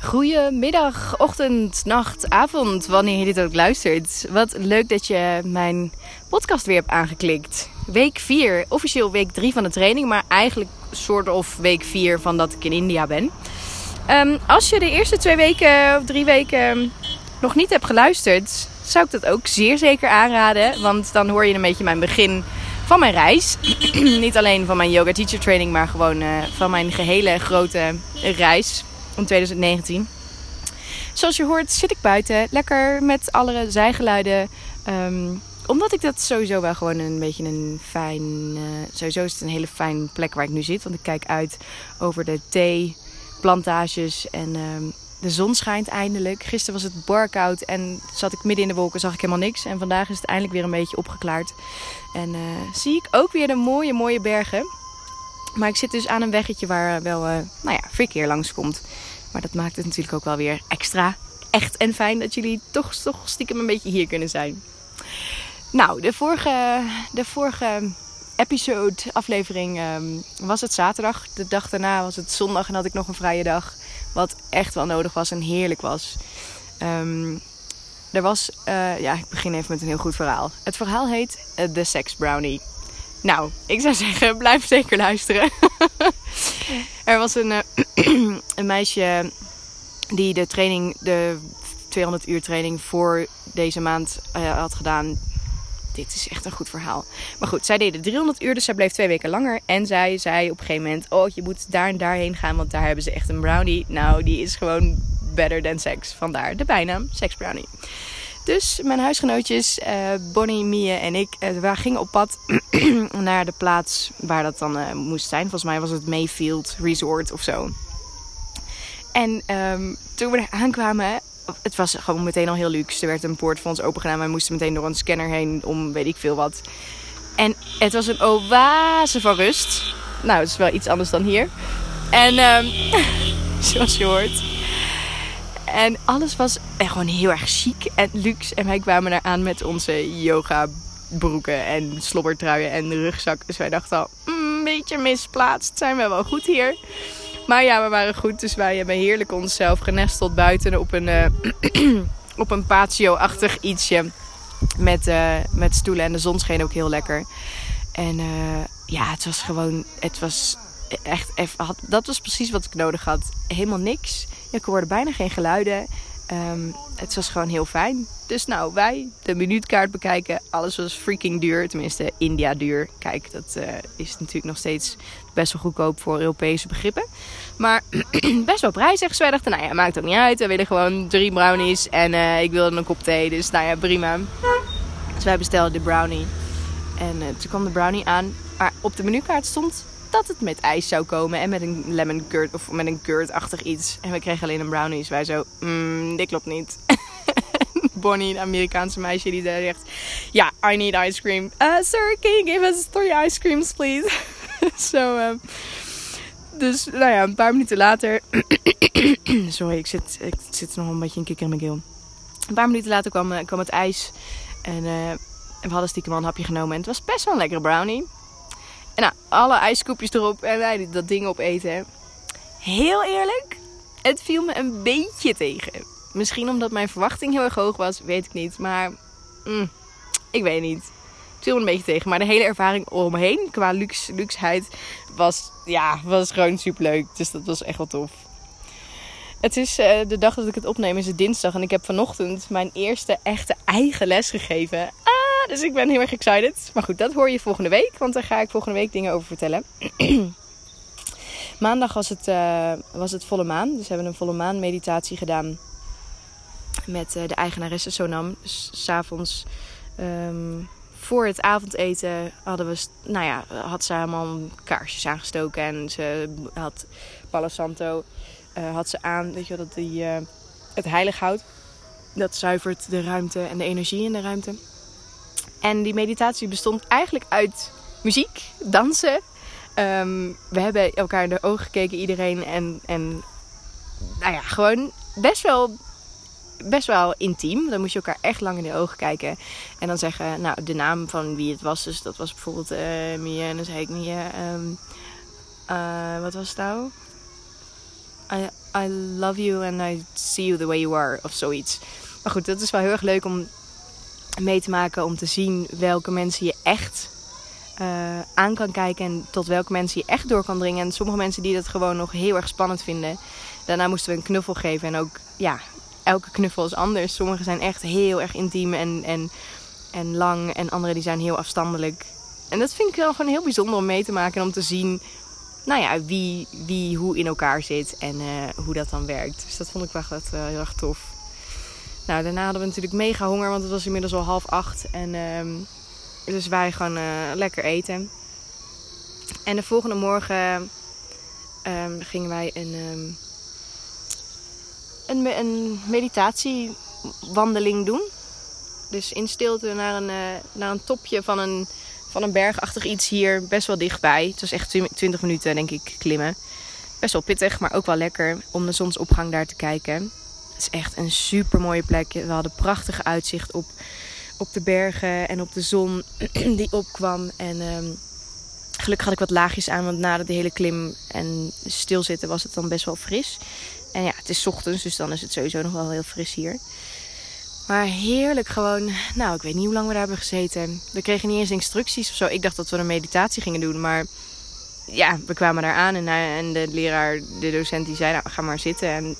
Goedemiddag, ochtend, nacht, avond, wanneer je dit ook luistert. Wat leuk dat je mijn podcast weer hebt aangeklikt. Week 4, officieel week 3 van de training, maar eigenlijk soort of week 4 van dat ik in India ben. Um, als je de eerste twee weken of drie weken nog niet hebt geluisterd, zou ik dat ook zeer zeker aanraden. Want dan hoor je een beetje mijn begin van mijn reis. niet alleen van mijn yoga teacher training, maar gewoon uh, van mijn gehele grote reis in 2019. Zoals je hoort zit ik buiten, lekker met alle zijgeluiden. Um, omdat ik dat sowieso wel gewoon een beetje een fijn... Uh, sowieso is het een hele fijn plek waar ik nu zit. Want ik kijk uit over de theeplantages en... Um, de zon schijnt eindelijk. Gisteren was het bar koud en zat ik midden in de wolken, zag ik helemaal niks. En vandaag is het eindelijk weer een beetje opgeklaard. En uh, zie ik ook weer de mooie, mooie bergen. Maar ik zit dus aan een weggetje waar wel, uh, nou ja, verkeer langskomt. Maar dat maakt het natuurlijk ook wel weer extra echt en fijn dat jullie toch, toch stiekem een beetje hier kunnen zijn. Nou, de vorige, de vorige episode, aflevering, um, was het zaterdag. De dag daarna was het zondag en had ik nog een vrije dag. Wat echt wel nodig was en heerlijk was. Um, er was, uh, ja, ik begin even met een heel goed verhaal. Het verhaal heet uh, The Sex Brownie. Nou, ik zou zeggen, blijf zeker luisteren. er was een, uh, een meisje die de training, de 200 uur training voor deze maand had gedaan. Dit is echt een goed verhaal. Maar goed, zij deden 300 uur, dus zij bleef twee weken langer. En zij zei op een gegeven moment: Oh, je moet daar en daarheen gaan, want daar hebben ze echt een brownie. Nou, die is gewoon better than sex. Vandaar de bijnaam Sex Brownie. Dus mijn huisgenootjes, uh, Bonnie, Mie en ik, uh, we gingen op pad naar de plaats waar dat dan uh, moest zijn. Volgens mij was het Mayfield Resort of zo. En um, toen we er aankwamen, het was gewoon meteen al heel luxe. Er werd een poort voor ons open gedaan. Wij moesten meteen door een scanner heen om weet ik veel wat. En het was een oase van rust. Nou, het is wel iets anders dan hier. En um, zoals je hoort. En alles was gewoon heel erg chic en luxe. En wij kwamen daar aan met onze yoga broeken en slobbertruien en rugzak. Dus wij dachten al, mm, een beetje misplaatst. Zijn we wel goed hier? Maar ja, we waren goed. Dus wij hebben heerlijk onszelf genesteld buiten op een, uh, op een patio-achtig ietsje. Met, uh, met stoelen. En de zon scheen ook heel lekker. En uh, ja, het was gewoon... Het was echt... Dat was precies wat ik nodig had. Helemaal niks. Ik hoorde bijna geen geluiden. Um, het was gewoon heel fijn. Dus nou, wij de minuutkaart bekijken. Alles was freaking duur. Tenminste, India duur. Kijk, dat uh, is natuurlijk nog steeds best wel goedkoop voor Europese begrippen. Maar best wel prijzig. Dus wij dachten, nou ja, maakt ook niet uit. We willen gewoon drie brownies. En uh, ik wilde een kop thee. Dus nou ja, prima. Dus wij bestelden de brownie. En uh, toen kwam de brownie aan. Maar op de menukaart stond dat het met ijs zou komen en met een lemon curd of met een curd-achtig iets. En we kregen alleen een brownies. Wij zo, mm, dit klopt niet. Bonnie, een Amerikaanse meisje, die daar zegt: Ja, I need ice cream. Uh, sir, can you give us three ice creams, please? Zo, um, dus nou ja, een paar minuten later. Sorry, ik zit, ik zit nog een beetje een kikker in mijn keel. Een paar minuten later kwam, kwam het ijs. En uh, we hadden stiekem al een hapje genomen. En het was best wel een lekkere brownie. En nou, alle ijskoepjes erop en wij dat ding opeten. Heel eerlijk, het viel me een beetje tegen. Misschien omdat mijn verwachting heel erg hoog was, weet ik niet. Maar mm, ik weet niet. Het viel me een beetje tegen. Maar de hele ervaring omheen, qua luxe, luxeheid, was, ja, was gewoon super leuk. Dus dat was echt wel tof. Het is uh, de dag dat ik het opneem, is het dinsdag. En ik heb vanochtend mijn eerste echte eigen les gegeven. Dus ik ben heel erg excited. Maar goed, dat hoor je volgende week. Want daar ga ik volgende week dingen over vertellen. Maandag was het, uh, was het volle maan. Dus we hebben een volle maan meditatie gedaan. Met uh, de eigenaresse Sonam. Dus s'avonds um, voor het avondeten hadden we, nou ja, had ze allemaal kaarsjes aangestoken. En ze had Palo Santo uh, had ze aan, weet je wel, dat die, het heilig hout. Dat zuivert de ruimte en de energie in de ruimte. En die meditatie bestond eigenlijk uit muziek, dansen. Um, we hebben elkaar in de ogen gekeken, iedereen. En, en nou ja, gewoon best wel, best wel intiem. Dan moest je elkaar echt lang in de ogen kijken. En dan zeggen, nou, de naam van wie het was. Dus dat was bijvoorbeeld uh, Mia. En dan zei ik Mia, um, uh, wat was het nou? I love you and I see you the way you are. Of zoiets. Maar goed, dat is wel heel erg leuk om mee te maken. Om te zien welke mensen je echt uh, aan kan kijken. En tot welke mensen je echt door kan dringen. En sommige mensen die dat gewoon nog heel erg spannend vinden. Daarna moesten we een knuffel geven. En ook, ja, elke knuffel is anders. Sommige zijn echt heel erg intiem en, en, en lang. En andere die zijn heel afstandelijk. En dat vind ik wel gewoon heel bijzonder om mee te maken. En om te zien nou ja, wie, wie hoe in elkaar zit en uh, hoe dat dan werkt. Dus dat vond ik wel echt, uh, heel erg tof. Nou, daarna hadden we natuurlijk mega honger, want het was inmiddels al half acht. En um, dus wij gewoon uh, lekker eten. En de volgende morgen um, gingen wij een, um, een, een meditatiewandeling doen. Dus in stilte naar een, naar een topje van een van een bergachtig iets hier best wel dichtbij. Het was echt 20 minuten, denk ik, klimmen. Best wel pittig, maar ook wel lekker om de zonsopgang daar te kijken. Het is echt een super mooie plek. We hadden prachtig uitzicht op, op de bergen en op de zon die opkwam. En um, gelukkig had ik wat laagjes aan, want na de hele klim en stilzitten was het dan best wel fris. En ja, het is ochtends, dus dan is het sowieso nog wel heel fris hier. Maar heerlijk gewoon. Nou, ik weet niet hoe lang we daar hebben gezeten. We kregen niet eens instructies of zo. Ik dacht dat we een meditatie gingen doen. Maar ja, we kwamen daar aan. En, eh, en de leraar, de docent, die zei: Nou, ga maar zitten. En,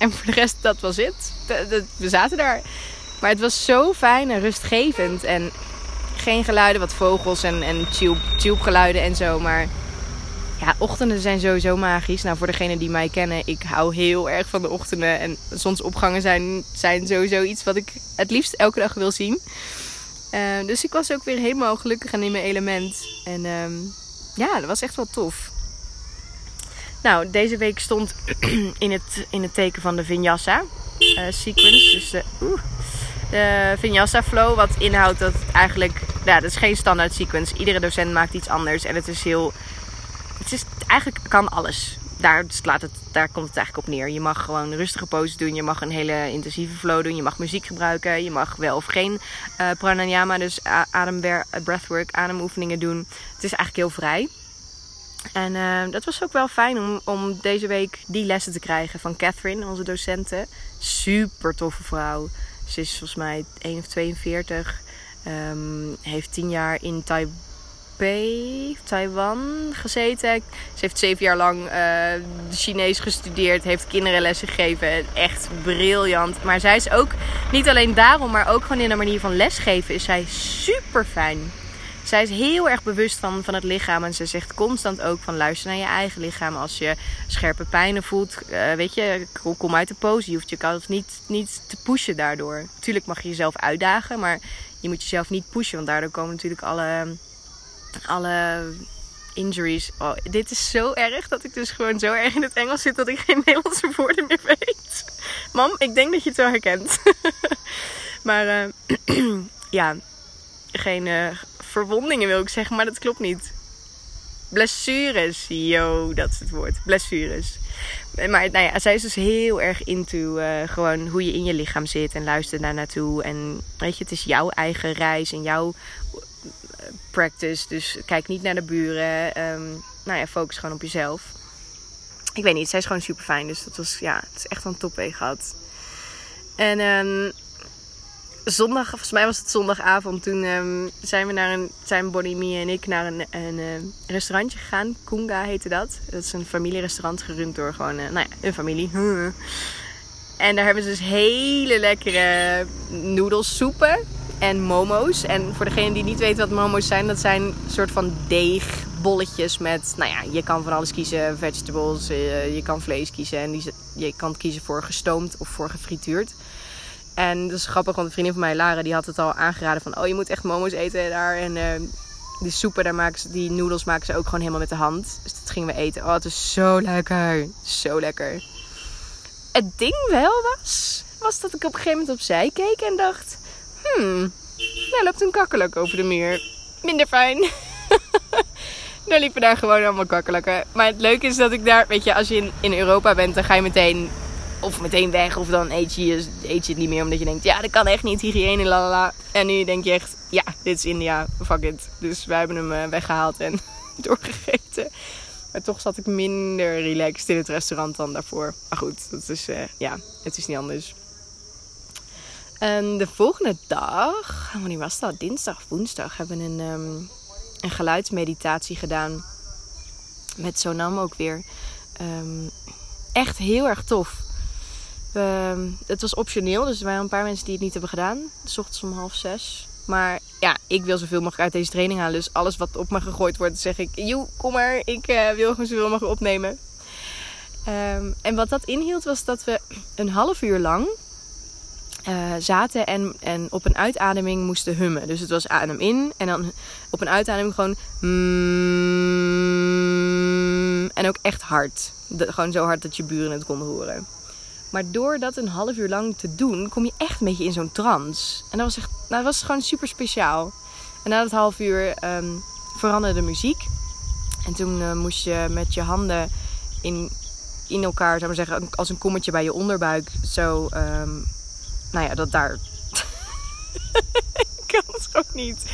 en voor de rest, dat was het. we zaten daar. Maar het was zo fijn en rustgevend. En geen geluiden, wat vogels en, en tube, geluiden en zo. Maar ja, ochtenden zijn sowieso magisch. Nou, voor degenen die mij kennen, ik hou heel erg van de ochtenden. En zonsopgangen zijn, zijn sowieso iets wat ik het liefst elke dag wil zien. Uh, dus ik was ook weer helemaal gelukkig en in mijn element. En uh, ja, dat was echt wel tof. Nou, deze week stond in het, in het teken van de Vinyasa uh, sequence. Dus de, Vinyasa flow. Wat inhoudt dat eigenlijk... Ja, dat is geen standaard sequence. Iedere docent maakt iets anders. En het is heel het is eigenlijk kan alles. Daar, slaat het, daar komt het eigenlijk op neer. Je mag gewoon rustige poses doen. Je mag een hele intensieve flow doen. Je mag muziek gebruiken. Je mag wel of geen uh, pranayama, dus ademwer breathwork, ademoefeningen doen. Het is eigenlijk heel vrij. En uh, dat was ook wel fijn om, om deze week die lessen te krijgen van Catherine, onze docenten. Super toffe vrouw. Ze is volgens mij 1 of 42. Um, heeft 10 jaar in Taiwan Taiwan gezeten. Ze heeft zeven jaar lang uh, Chinees gestudeerd, heeft kinderenlessen gegeven. Echt briljant. Maar zij is ook, niet alleen daarom, maar ook gewoon in de manier van lesgeven, is zij super fijn. Zij is heel erg bewust van, van het lichaam. En ze zegt constant ook van luister naar je eigen lichaam. Als je scherpe pijnen voelt, uh, weet je, kom uit de pose. Je hoeft jezelf niet, niet te pushen daardoor. Tuurlijk mag je jezelf uitdagen, maar je moet jezelf niet pushen. Want daardoor komen natuurlijk alle alle injuries. Oh, dit is zo erg dat ik dus gewoon zo erg in het Engels zit dat ik geen Nederlandse woorden meer weet. Mam, ik denk dat je het wel herkent. maar uh, ja, geen uh, verwondingen wil ik zeggen, maar dat klopt niet. Blessures, yo, dat is het woord. Blessures. Maar nou ja, zij is dus heel erg into uh, gewoon hoe je in je lichaam zit en luistert daar naartoe. En weet je, het is jouw eigen reis en jouw practice. Dus kijk niet naar de buren. Um, nou ja, focus gewoon op jezelf. Ik weet niet, zij is gewoon super fijn. Dus dat was, ja, het is echt een topweek gehad. En um, zondag, volgens mij was het zondagavond, toen um, zijn we naar een, zijn Bonnie, Mie en ik naar een, een, een, restaurantje gegaan. Kunga heette dat. Dat is een familierestaurant gerund door gewoon, uh, nou ja, een familie. En daar hebben ze dus hele lekkere noedelsoepen en momo's. En voor degene die niet weten wat momo's zijn, dat zijn soort van deegbolletjes met, nou ja, je kan van alles kiezen, vegetables, eh, je kan vlees kiezen en die, je kan kiezen voor gestoomd of voor gefrituurd. En dat is grappig, want een vriendin van mij, Lara, die had het al aangeraden van, oh je moet echt momo's eten daar. En uh, die soepen, daar maken ze, die noedels maken ze ook gewoon helemaal met de hand. Dus dat gingen we eten. Oh, het is zo lekker. Zo lekker. Het ding wel was, was dat ik op een gegeven moment opzij keek en dacht Hmm, daar loopt een kakkerlak over de muur. Minder fijn. dan liepen daar gewoon allemaal kakkerlakken. Maar het leuke is dat ik daar, weet je, als je in, in Europa bent, dan ga je meteen of meteen weg. Of dan eet je, het niet meer omdat je denkt, ja, dat kan echt niet, hygiëne, lalala. En nu denk je echt, ja, dit is India, fuck it. Dus wij hebben hem uh, weggehaald en doorgegeten. Maar toch zat ik minder relaxed in het restaurant dan daarvoor. Maar goed, dat is, uh, ja, het is niet anders. En de volgende dag, wanneer was dat? Dinsdag woensdag, hebben we een, um, een geluidsmeditatie gedaan. Met Sonam ook weer. Um, echt heel erg tof. We, het was optioneel, dus er waren een paar mensen die het niet hebben gedaan. S ochtends om half zes. Maar ja, ik wil zoveel mogelijk uit deze training halen. Dus alles wat op me gegooid wordt, zeg ik... Joe, kom maar, ik uh, wil gewoon zoveel mogelijk opnemen. Um, en wat dat inhield was dat we een half uur lang uh, zaten en, en op een uitademing moesten hummen. Dus het was adem in en dan op een uitademing gewoon... Mm, en ook echt hard. Gewoon zo hard dat je buren het konden horen. Maar door dat een half uur lang te doen, kom je echt een beetje in zo'n trance. En dat was, echt, nou, dat was gewoon super speciaal. En na dat half uur um, veranderde de muziek. En toen uh, moest je met je handen in, in elkaar, zou maar zeggen, als een kommetje bij je onderbuik, zo, um, nou ja, dat daar. ik kan het ook niet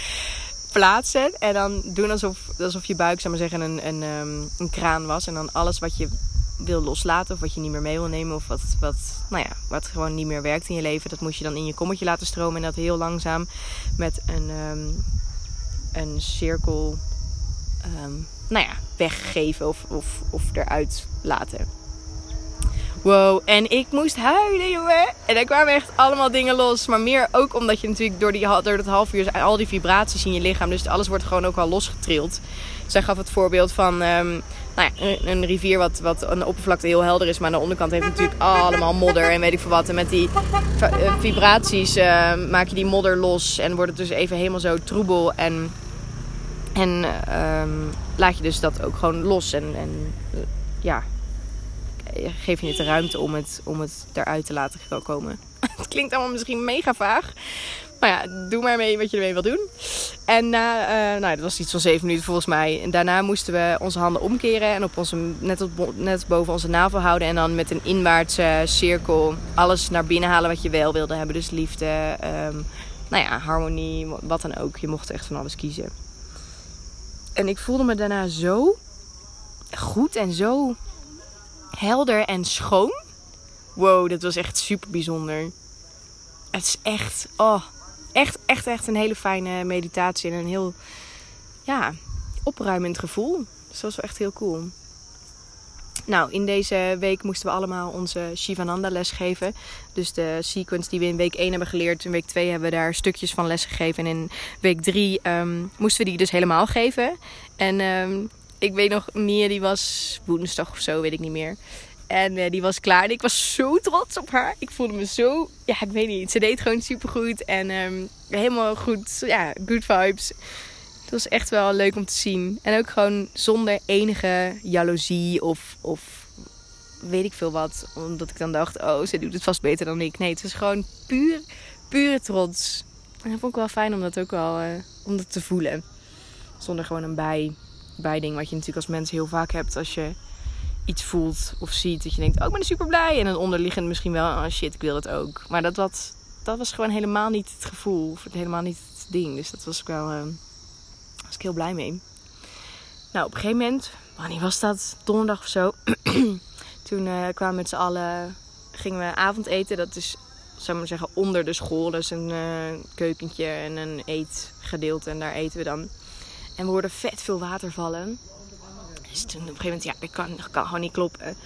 plaatsen. En dan doen alsof, alsof je buik, zou maar zeggen, een, een, um, een kraan was. En dan alles wat je wil loslaten of wat je niet meer mee wil nemen of wat, wat, nou ja, wat gewoon niet meer werkt in je leven, dat moest je dan in je kommetje laten stromen en dat heel langzaam met een, um, een cirkel, um, nou ja, weggeven of, of, of eruit laten. Wow, en ik moest huilen, jongen. En er kwamen echt allemaal dingen los. Maar meer ook omdat je natuurlijk door, die, door dat half uur al die vibraties in je lichaam. Dus alles wordt gewoon ook wel losgetrild. Zij gaf het voorbeeld van um, nou ja, een, rivier wat, wat aan de oppervlakte heel helder is. Maar aan de onderkant heeft natuurlijk allemaal modder en weet ik veel wat. En met die vibraties uh, maak je die modder los. En wordt het dus even helemaal zo troebel. En, en um, laat je dus dat ook gewoon los. En, en ja, geef je het de ruimte om het, om het eruit te laten komen. het klinkt allemaal misschien mega vaag. Maar ja, doe maar mee wat je ermee wil doen. En na, uh, nou, dat was iets van zeven minuten volgens mij. En daarna moesten we onze handen omkeren en op onze, net, op, net boven onze navel houden. En dan met een inwaartse cirkel alles naar binnen halen wat je wel wilde hebben. Dus liefde, um, nou ja, harmonie, wat dan ook. Je mocht echt van alles kiezen. En ik voelde me daarna zo goed en zo helder en schoon. Wow, dat was echt super bijzonder. Het is echt, oh, echt, echt, echt een hele fijne meditatie. En een heel, ja, opruimend gevoel. Dus dat was wel echt heel cool. Nou, in deze week moesten we allemaal onze Shivananda les geven. Dus de sequence die we in week 1 hebben geleerd. In week 2 hebben we daar stukjes van les gegeven. En in week 3 um, ehm, moesten we die dus helemaal geven. En um, ik weet nog, Mia die was woensdag of zo, weet ik niet meer. En uh, die was klaar. En ik was zo trots op haar. Ik voelde me zo... Ja, ik weet niet. Ze deed gewoon super goed. En um, helemaal goed. Ja, good vibes. Het was echt wel leuk om te zien. En ook gewoon zonder enige jaloezie of, of weet ik veel wat. Omdat ik dan dacht, oh, ze doet het vast beter dan ik. Nee, het was gewoon puur, pure trots. En dat vond ik wel fijn om dat ook wel uh, om dat te voelen. Zonder gewoon een bij bijding wat je natuurlijk als mens heel vaak hebt als je iets voelt of ziet. Dat je denkt, oh ik ben super blij. En dan onderliggend misschien wel, oh shit, ik wil het ook. Maar dat, dat, dat was gewoon helemaal niet het gevoel. Of helemaal niet het ding. Dus dat was ik wel, uh, was ik heel blij mee. Nou, op een gegeven moment, wanneer was dat? Donderdag of zo. Toen uh, kwamen we met z'n allen, gingen we avondeten. Dat is, zou maar zeggen, onder de school. Dus een uh, keukentje en een eetgedeelte. En daar eten we dan. En we hoorden vet veel water vallen. Dus toen op een gegeven moment, ja, dat kan, kan gewoon niet kloppen.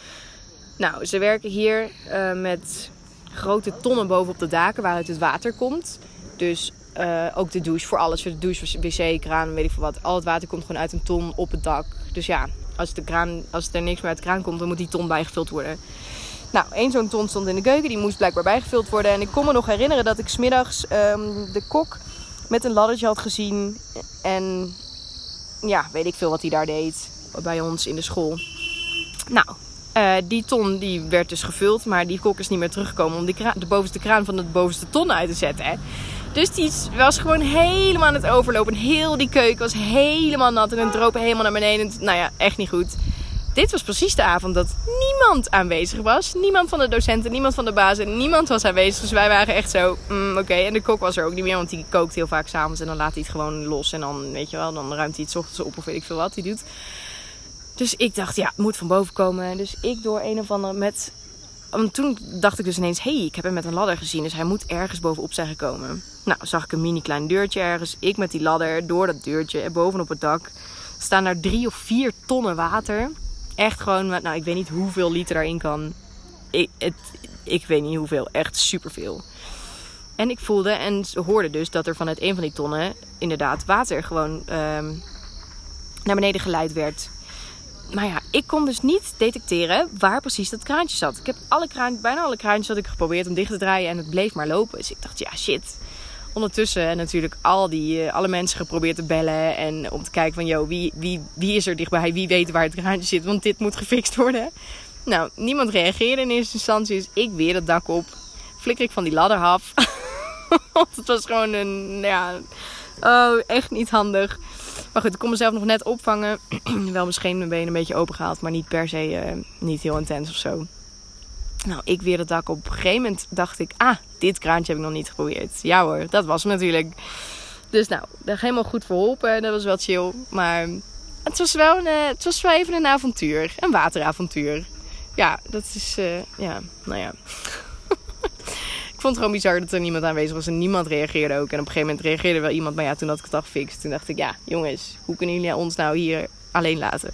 Nou, ze werken hier uh, met grote tonnen bovenop de daken waaruit het water komt. Dus uh, ook de douche, voor alles. Voor de douche, wc, kraan, weet ik veel wat. Al het water komt gewoon uit een ton op het dak. Dus ja, als, de kraan, als er niks meer uit de kraan komt, dan moet die ton bijgevuld worden. Nou, één zo'n ton stond in de keuken. Die moest blijkbaar bijgevuld worden. En ik kon me nog herinneren dat ik smiddags um, de kok met een laddertje had gezien. En ja, weet ik veel wat hij daar deed bij ons in de school. Nou, uh, die ton die werd dus gevuld, maar die kok is niet meer teruggekomen om kraan, de bovenste kraan van de bovenste ton uit te zetten. Hè. Dus die was gewoon helemaal aan het overlopen. heel die keuken was helemaal nat en het droop helemaal naar beneden. Nou ja, echt niet goed dit was precies de avond dat niemand aanwezig was. Niemand van de docenten, niemand van de bazen, niemand was aanwezig. Dus wij waren echt zo, mm, oké. En de kok was er ook niet meer, want die kookt heel vaak s'avonds. En dan laat hij het gewoon los. En dan, weet je wel, dan ruimt hij het ochtends op of weet ik veel wat hij doet. Dus ik dacht, ja, het moet van boven komen. Dus ik door een of andere met... Want toen dacht ik dus ineens, hé, hey, ik heb hem met een ladder gezien. Dus hij moet ergens bovenop zijn gekomen. Nou, zag ik een mini klein deurtje ergens. Ik met die ladder door dat deurtje en bovenop het dak. Staan daar drie of vier tonnen water. Echt gewoon, nou, ik weet niet hoeveel liter daarin kan. Ik, het, ik weet niet hoeveel, echt superveel. En ik voelde en hoorde dus dat er vanuit een van die tonnen inderdaad water gewoon um, naar beneden geleid werd. Maar ja, ik kon dus niet detecteren waar precies dat kraantje zat. Ik heb alle kraan, bijna alle kraantjes had ik geprobeerd om dicht te draaien en het bleef maar lopen. Dus ik dacht, ja shit. Ondertussen natuurlijk al die, uh, alle mensen geprobeerd te bellen en om te kijken van, joh, wie, wie, wie is er dichtbij? Wie weet waar het kraantje zit? Want dit moet gefixt worden. Nou, niemand reageerde in eerste instantie, dus ik weer het dak op. Flikker ik van die ladder af. Want het was gewoon een, ja, oh, echt niet handig. Maar goed, ik kon mezelf nog net opvangen. Wel misschien mijn benen een beetje open gehaald, maar niet per se uh, niet heel intens of zo. Nou, ik weer het dak op. Op een gegeven moment dacht ik, ah, dit kraantje heb ik nog niet geprobeerd. Ja hoor, dat was natuurlijk. Dus nou, daar helemaal goed verholpen. Dat was wel chill. Maar het was wel, uh, het was wel even een avontuur. Een wateravontuur. Ja, dat is, uh, ja, nou ja. ik vond het gewoon bizar dat er niemand aanwezig was en niemand reageerde ook. En op een gegeven moment reageerde wel iemand, maar ja, toen had ik het al gefixt. Toen dacht ik, ja, jongens, hoe kunnen jullie ons nou hier alleen laten?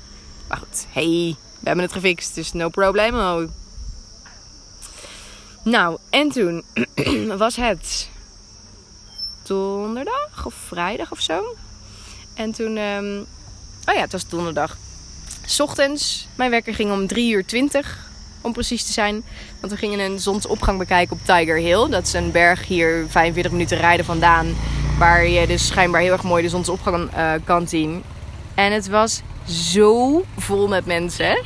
Maar goed, hey, we hebben het gefixt, dus no problemo. Nou, en toen was het donderdag of vrijdag of zo. En toen, um, oh ja, het was donderdag. Ochtends, mijn wekker ging om 3 uur 20 om precies te zijn. Want we gingen een zonsopgang bekijken op Tiger Hill. Dat is een berg hier 45 minuten rijden vandaan. Waar je dus schijnbaar heel erg mooi de zonsopgang uh, kan zien. En het was zo vol met mensen.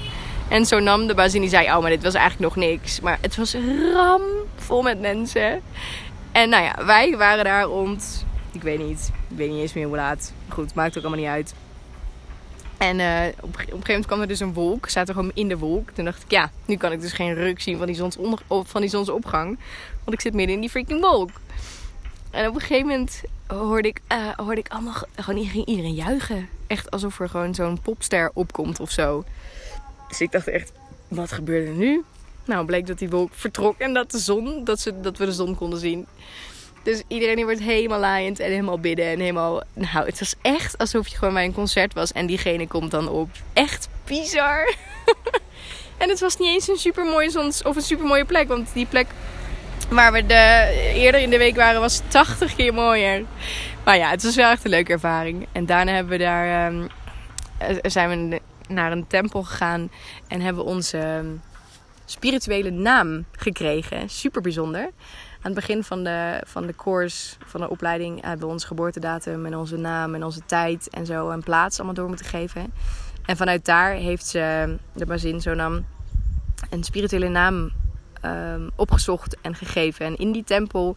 En zo nam de bazin die zei, oh maar dit was eigenlijk nog niks. Maar het was ram vol met mensen. En nou ja, wij waren daar rond, ik weet niet, ik weet niet eens meer hoe laat. Goed, maakt ook allemaal niet uit. En uh, op, op, een gegeven moment kwam er dus een wolk. Zaten gewoon in de wolk. Toen dacht ik, ja, nu kan ik dus geen ruk zien van die, zonsonder, van die zonsopgang. Want ik zit midden in die freaking wolk. En op een gegeven moment hoorde ik, uh, hoorde ik allemaal, gewoon ging iedereen juichen. Echt alsof er gewoon zo'n popster opkomt of zo. Dus ik dacht echt, wat gebeurde er nu? Nou, bleek dat die wolk vertrok en dat de zon, dat, ze, dat we de zon konden zien. Dus iedereen die wordt helemaal laaiend en helemaal bidden en helemaal... Nou, het was echt alsof je gewoon bij een concert was en diegene komt dan op. Echt bizar. en het was niet eens een super mooie zons of een super mooie plek, want die plek waar we de, eerder in de week waren was 80 keer mooier. Maar ja, het was wel echt een leuke ervaring. En daarna hebben we daar, um, zijn we naar een tempel gegaan en hebben onze ehm, spirituele naam gekregen. Super bijzonder aan het begin van de, van de course, van de opleiding, hebben we onze geboortedatum en onze naam en onze tijd en zo en plaats allemaal door moeten geven. En vanuit daar heeft ze, de bazin zo nam, een spirituele naam um, opgezocht en gegeven. En in die tempel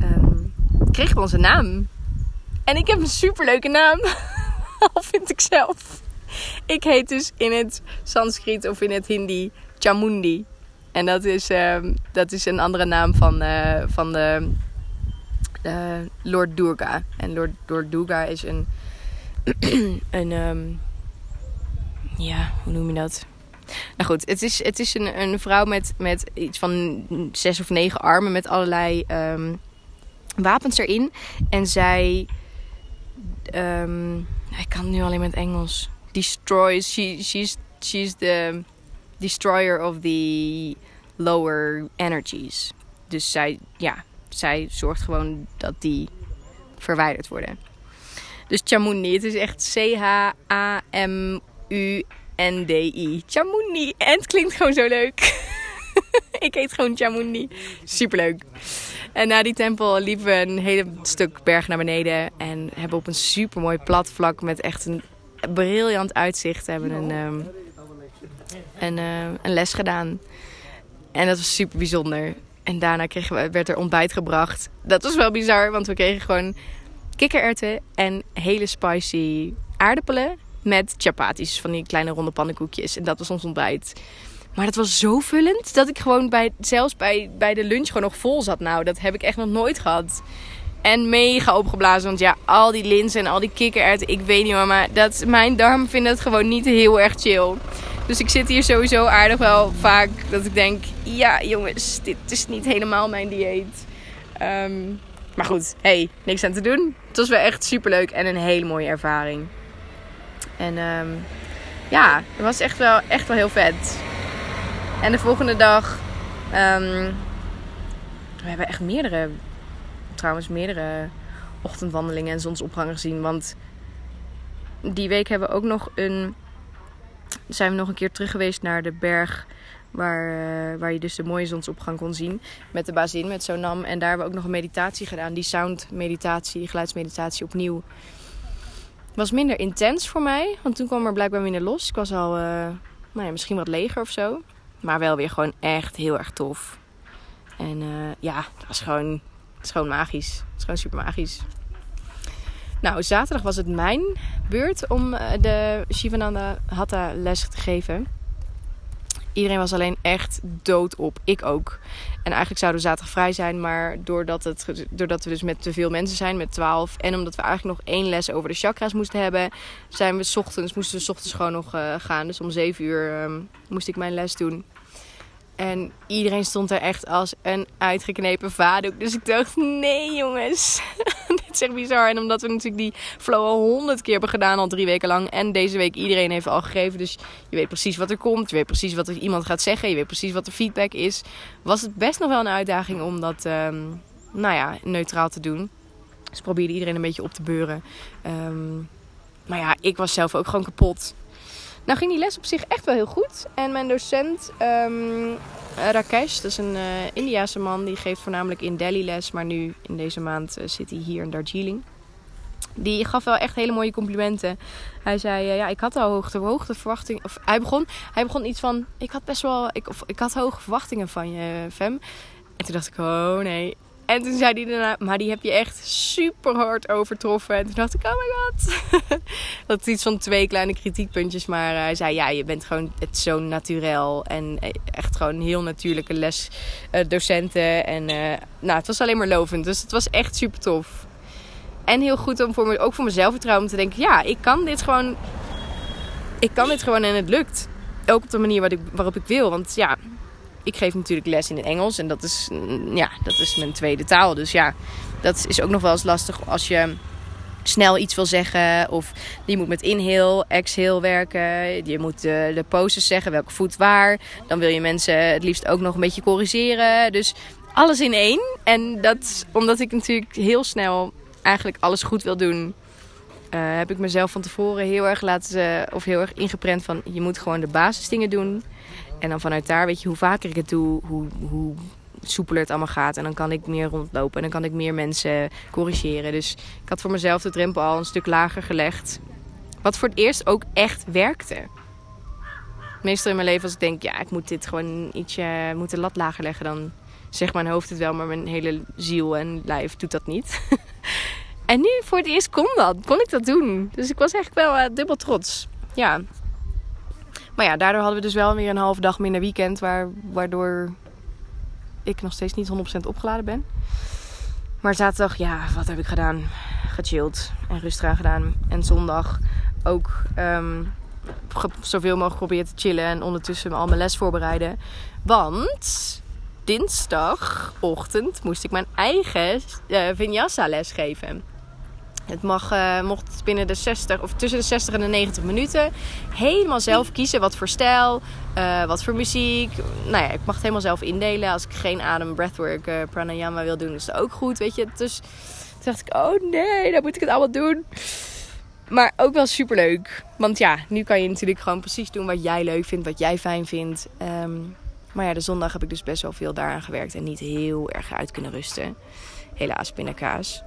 um, kregen we onze naam. En ik heb een superleuke naam, al vind ik zelf. Ik heet dus in het Sanskriet of in het Hindi Chamundi. En dat is, uh, dat is een andere naam van, uh, van de uh, Lord Durga. En Lord, Lord Durga is een. een um, ja, hoe noem je dat? Nou goed, het is, het is een, een vrouw met, met iets van zes of negen armen met allerlei um, wapens erin. En zij. Ik kan nu alleen met Engels. Destroys. She, she's, she's the destroyer of the lower energies. Dus zij, ja, zij zorgt gewoon dat die verwijderd worden. Dus Chamundi, het is echt C-H-A-M-U-N-D-I. Chamundi. En het klinkt gewoon zo leuk. ik heet gewoon Chamundi. Superleuk. En na die tempel liepen we een hele stuk berg naar beneden. En hebben op een super mooi plat vlak met echt een briljant uitzicht. Hebben een, een, uh, een les gedaan. En dat was super bijzonder. En daarna kregen we, werd er ontbijt gebracht. Dat was wel bizar, want we kregen gewoon kikkererwten en hele spicy aardappelen met chapatis, van die kleine ronde pannenkoekjes. En dat was ons ontbijt. Maar dat was zo vullend dat ik gewoon bij, zelfs bij, bij de lunch gewoon nog vol zat. Nou, dat heb ik echt nog nooit gehad. En mega opgeblazen. Want ja, al die linzen en al die kikkererwten. Ik weet niet hoor, maar dat, mijn darm vindt het gewoon niet heel erg chill. Dus ik zit hier sowieso aardig wel vaak dat ik denk... Ja jongens, dit is niet helemaal mijn dieet. Ehm, maar goed, hey, niks aan te doen. Het was wel echt super leuk en een hele mooie ervaring. En ehm, ja, het was echt wel, echt wel heel vet. En de volgende dag... Um, we hebben echt meerdere trouwens meerdere ochtendwandelingen en zonsopgangen gezien. Want die week hebben we ook nog een. Zijn we nog een keer terug geweest naar de berg. Waar, uh, waar je dus de mooie zonsopgang kon zien. Met de bazin, met Sonam. En daar hebben we ook nog een meditatie gedaan. Die sound meditatie, geluidsmeditatie opnieuw. Was minder intens voor mij. Want toen kwam er blijkbaar minder los. Ik was al uh, nou ja, misschien wat leger of zo. Maar wel weer gewoon echt heel erg tof. En uh, ja, dat was gewoon is gewoon magisch. Het is gewoon super magisch. Nou, zaterdag was het mijn beurt om eh, de Shivananda Hatha les te geven. Iedereen was alleen echt doodop. Ik ook. En eigenlijk zouden we zaterdag vrij zijn. Maar doordat, het, doordat we dus met te veel mensen zijn, met 12. En omdat we eigenlijk nog één les over de chakras moesten hebben. Zijn we ochtends, moesten we ochtends gewoon nog uh, gaan. Dus om 7 uur um, moest ik mijn les doen. En iedereen stond er echt als een uitgeknepen vadoek. Dus ik dacht, nee jongens, dit is echt bizar. En omdat we natuurlijk die flow al honderd keer hebben gedaan, al drie weken lang. En deze week iedereen heeft al gegeven. Dus je weet precies wat er komt. Je weet precies wat er iemand gaat zeggen. Je weet precies wat de feedback is. Was het best nog wel een uitdaging om dat, um, nou ja, neutraal te doen. Dus probeerde iedereen een beetje op te beuren. Um, maar ja, ik was zelf ook gewoon kapot. Nou ging die les op zich echt wel heel goed. En mijn docent um, Rakesh, dat is een uh, Indiase man, die geeft voornamelijk in Delhi les. Maar nu in deze maand uh, zit hij hier in Darjeeling. Die gaf wel echt hele mooie complimenten. Hij zei, uh, ja, ik had al hoogte, hoogte verwachtingen. Of hij begon, hij begon iets van, ik had best wel, ik, ik had hoge verwachtingen van je, Fem. En toen dacht ik, oh nee, en toen zei hij daarna, maar die heb je echt super hard overtroffen. En toen dacht ik, oh my god. dat is iets van twee kleine kritiekpuntjes. Maar hij zei, ja, je bent gewoon het zo naturel. En echt gewoon heel natuurlijke lesdocenten. Uh, en nou, het was alleen maar lovend. Dus het was echt super tof. En heel goed om voor me, ook voor mezelf vertrouwen te denken, ja, ik kan dit gewoon. Ik kan dit gewoon en het lukt. Ook op de manier ik, waarop ik wil. Want ja, ik geef natuurlijk les in het Engels. En dat is, mm, ja, dat is mijn tweede taal. Dus ja, dat is ook nog wel eens lastig als je snel iets wil zeggen. Of je moet met inhale, exhale werken. Je moet de, de poses zeggen, welke voet waar. Dan wil je mensen het liefst ook nog een beetje corrigeren. Dus alles in één. En dat omdat ik natuurlijk heel snel eigenlijk alles goed wil doen. Uh, heb ik mezelf van tevoren heel erg laten, of heel erg ingeprent van je moet gewoon de basisdingen doen. En dan vanuit daar weet je hoe vaker ik het doe, hoe, hoe soepeler het allemaal gaat. En dan kan ik meer rondlopen en dan kan ik meer mensen corrigeren. Dus ik had voor mezelf de drempel al een stuk lager gelegd. Wat voor het eerst ook echt werkte. Meestal in mijn leven als ik denk, ja, ik moet dit gewoon ietsje, moet de lat lager leggen. Dan zegt mijn hoofd het wel, maar mijn hele ziel en lijf doet dat niet. en nu voor het eerst kon dat, kon ik dat doen. Dus ik was echt wel uh, dubbel trots. Ja, maar ja, daardoor hadden we dus wel weer een halve dag minder weekend. Waar, waardoor ik nog steeds niet 100% opgeladen ben. Maar zaterdag, ja, wat heb ik gedaan? Gechilled en rustig aan gedaan. En zondag ook um, zoveel mogelijk proberen te chillen. En ondertussen al mijn les voorbereiden. Want dinsdagochtend moest ik mijn eigen uh, vinyasa les geven. Het mag, uh, mocht binnen de 60 of tussen de 60 en de 90 minuten helemaal zelf kiezen wat voor stijl, uh, wat voor muziek. Nou ja, ik mag het helemaal zelf indelen. Als ik geen adem, breathwork, uh, pranayama wil doen, is dat ook goed, weet je. Dus toen dacht ik, oh nee, dan moet ik het allemaal doen. Maar ook wel super leuk. Want ja, nu kan je natuurlijk gewoon precies doen wat jij leuk vindt, wat jij fijn vindt. Um, maar ja, de zondag heb ik dus best wel veel daaraan gewerkt en niet heel erg uit kunnen rusten. Helaas, pindakaas.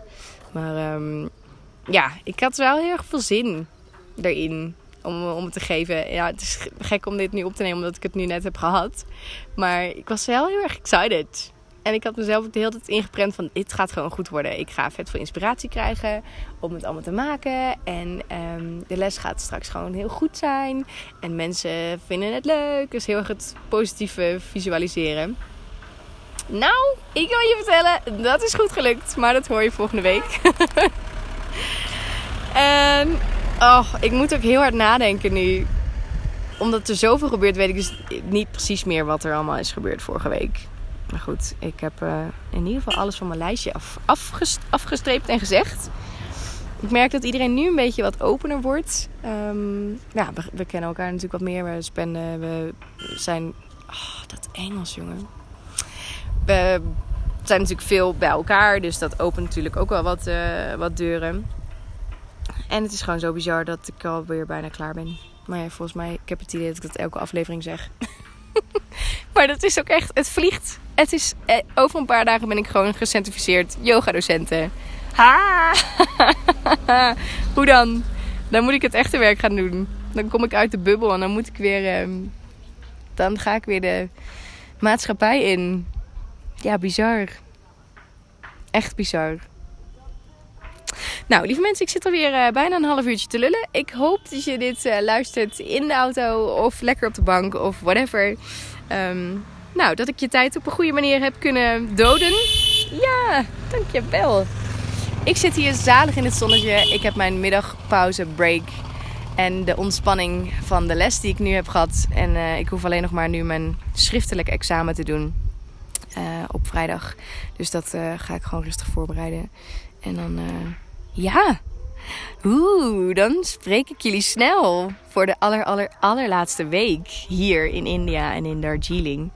Maar um, ja, ik had wel heel erg veel zin erin om, om het te geven. Ja, het is gek om dit nu op te nemen omdat ik het nu net heb gehad. Maar ik was wel heel erg excited. En ik had mezelf de hele tijd ingeprent van dit gaat gewoon goed worden. Ik ga vet veel inspiratie krijgen om het allemaal te maken. En um, de les gaat straks gewoon heel goed zijn. En mensen vinden het leuk. Dus heel erg het positieve visualiseren. Nou, ik kan je vertellen, dat is goed gelukt. Maar dat hoor je volgende week. en oh, ik moet ook heel hard nadenken nu. Omdat er zoveel gebeurt, weet ik dus niet precies meer wat er allemaal is gebeurd vorige week. Maar goed, ik heb uh, in ieder geval alles van mijn lijstje af, afgestreept en gezegd. Ik merk dat iedereen nu een beetje wat opener wordt. Um, ja, we, we, kennen elkaar natuurlijk wat meer. We spenden, we zijn... Oh, dat Engels, jongen. We zijn natuurlijk veel bij elkaar. Dus dat opent natuurlijk ook wel wat, uh, wat deuren. En het is gewoon zo bizar dat ik alweer bijna klaar ben. Maar ja, volgens mij, ik heb het idee dat ik dat elke aflevering zeg. maar dat is ook echt, het vliegt. Het is, eh, over een paar dagen ben ik gewoon gecertificeerd yoga-docenten. Ha! Hoe dan? Dan moet ik het echte werk gaan doen. Dan kom ik uit de bubbel en dan moet ik weer. Uh, dan ga ik weer de maatschappij in. Ja, bizar. Echt bizar. Nou, lieve mensen, ik zit alweer uh, bijna een half uurtje te lullen. Ik hoop dat je dit uh, luistert in de auto of lekker op de bank of whatever. Um, nou, dat ik je tijd op een goede manier heb kunnen doden. Ja, dankjewel. Ik zit hier zalig in het zonnetje. Ik heb mijn middagpauze break. En de ontspanning van de les die ik nu heb gehad. En uh, ik hoef alleen nog maar nu mijn schriftelijk examen te doen. Uh, op vrijdag. Dus dat uh, ga ik gewoon rustig voorbereiden. En dan, ja. Oeh, dan spreek ik jullie snel. Voor de aller, aller, allerlaatste week hier in India en in Darjeeling.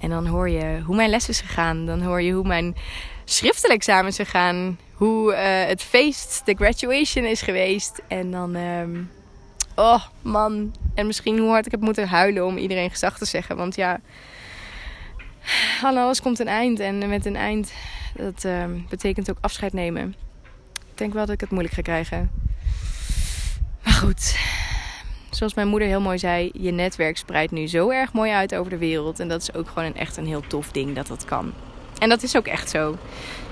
En dan hoor je hoe mijn les is gegaan. Dan hoor je hoe mijn schriftelijk examen is gegaan. Hoe het feest, de graduation is geweest. En dan, um, oh man. En misschien hoe hard ik heb moeten huilen om iedereen gezag te zeggen. Want ja, aan alles komt een eind. En met een eind, dat uh, betekent ook afscheid nemen. Ik denk wel dat ik het moeilijk ga krijgen. Maar goed, zoals mijn moeder heel mooi zei, je netwerk spreidt nu zo erg mooi uit over de wereld. En dat is ook gewoon een, echt een heel tof ding dat dat kan. En dat is ook echt zo.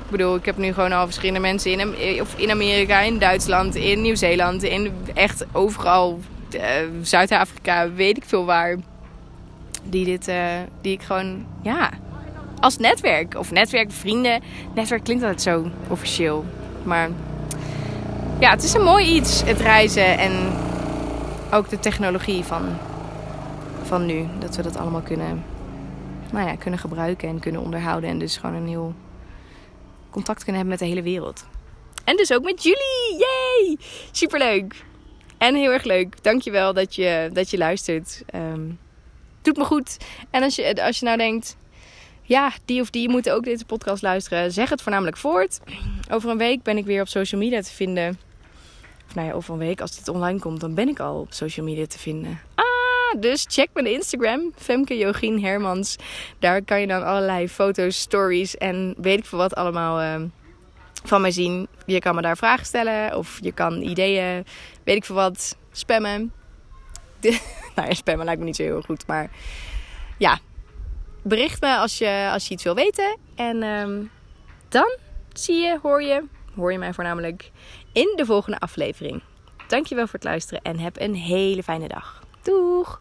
Ik bedoel, ik heb nu gewoon al verschillende mensen in, of in Amerika, in Duitsland, in Nieuw-Zeeland, in echt overal, uh, Zuid-Afrika, weet ik veel waar. Die, dit, uh, die ik gewoon, ja, als netwerk. Of netwerk, vrienden. Netwerk klinkt altijd zo officieel. Maar ja, het is een mooi iets, het reizen en ook de technologie van, van nu. Dat we dat allemaal kunnen, nou ja, kunnen gebruiken en kunnen onderhouden. En dus gewoon een heel contact kunnen hebben met de hele wereld. En dus ook met jullie. Yay! Superleuk. En heel erg leuk. Dankjewel dat je, dat je luistert. Um, doet me goed. En als je, als je nou denkt... Ja, die of die moeten ook deze podcast luisteren. Zeg het voornamelijk voort. Over een week ben ik weer op social media te vinden nou ja, over een week, als dit online komt, dan ben ik al op social media te vinden. Ah, dus check mijn Instagram, Femke Jogien Hermans. Daar kan je dan allerlei foto's, stories en weet ik veel wat allemaal uh, van mij zien. Je kan me daar vragen stellen of je kan ideeën, weet ik veel wat, spammen. nou spammen lijkt me niet zo heel goed, maar ja. Bericht me als je, als je iets wil weten. En um, dan zie je, hoor je, hoor je mij voornamelijk in de volgende aflevering. Dankjewel voor het luisteren en heb een hele fijne dag. Doeg!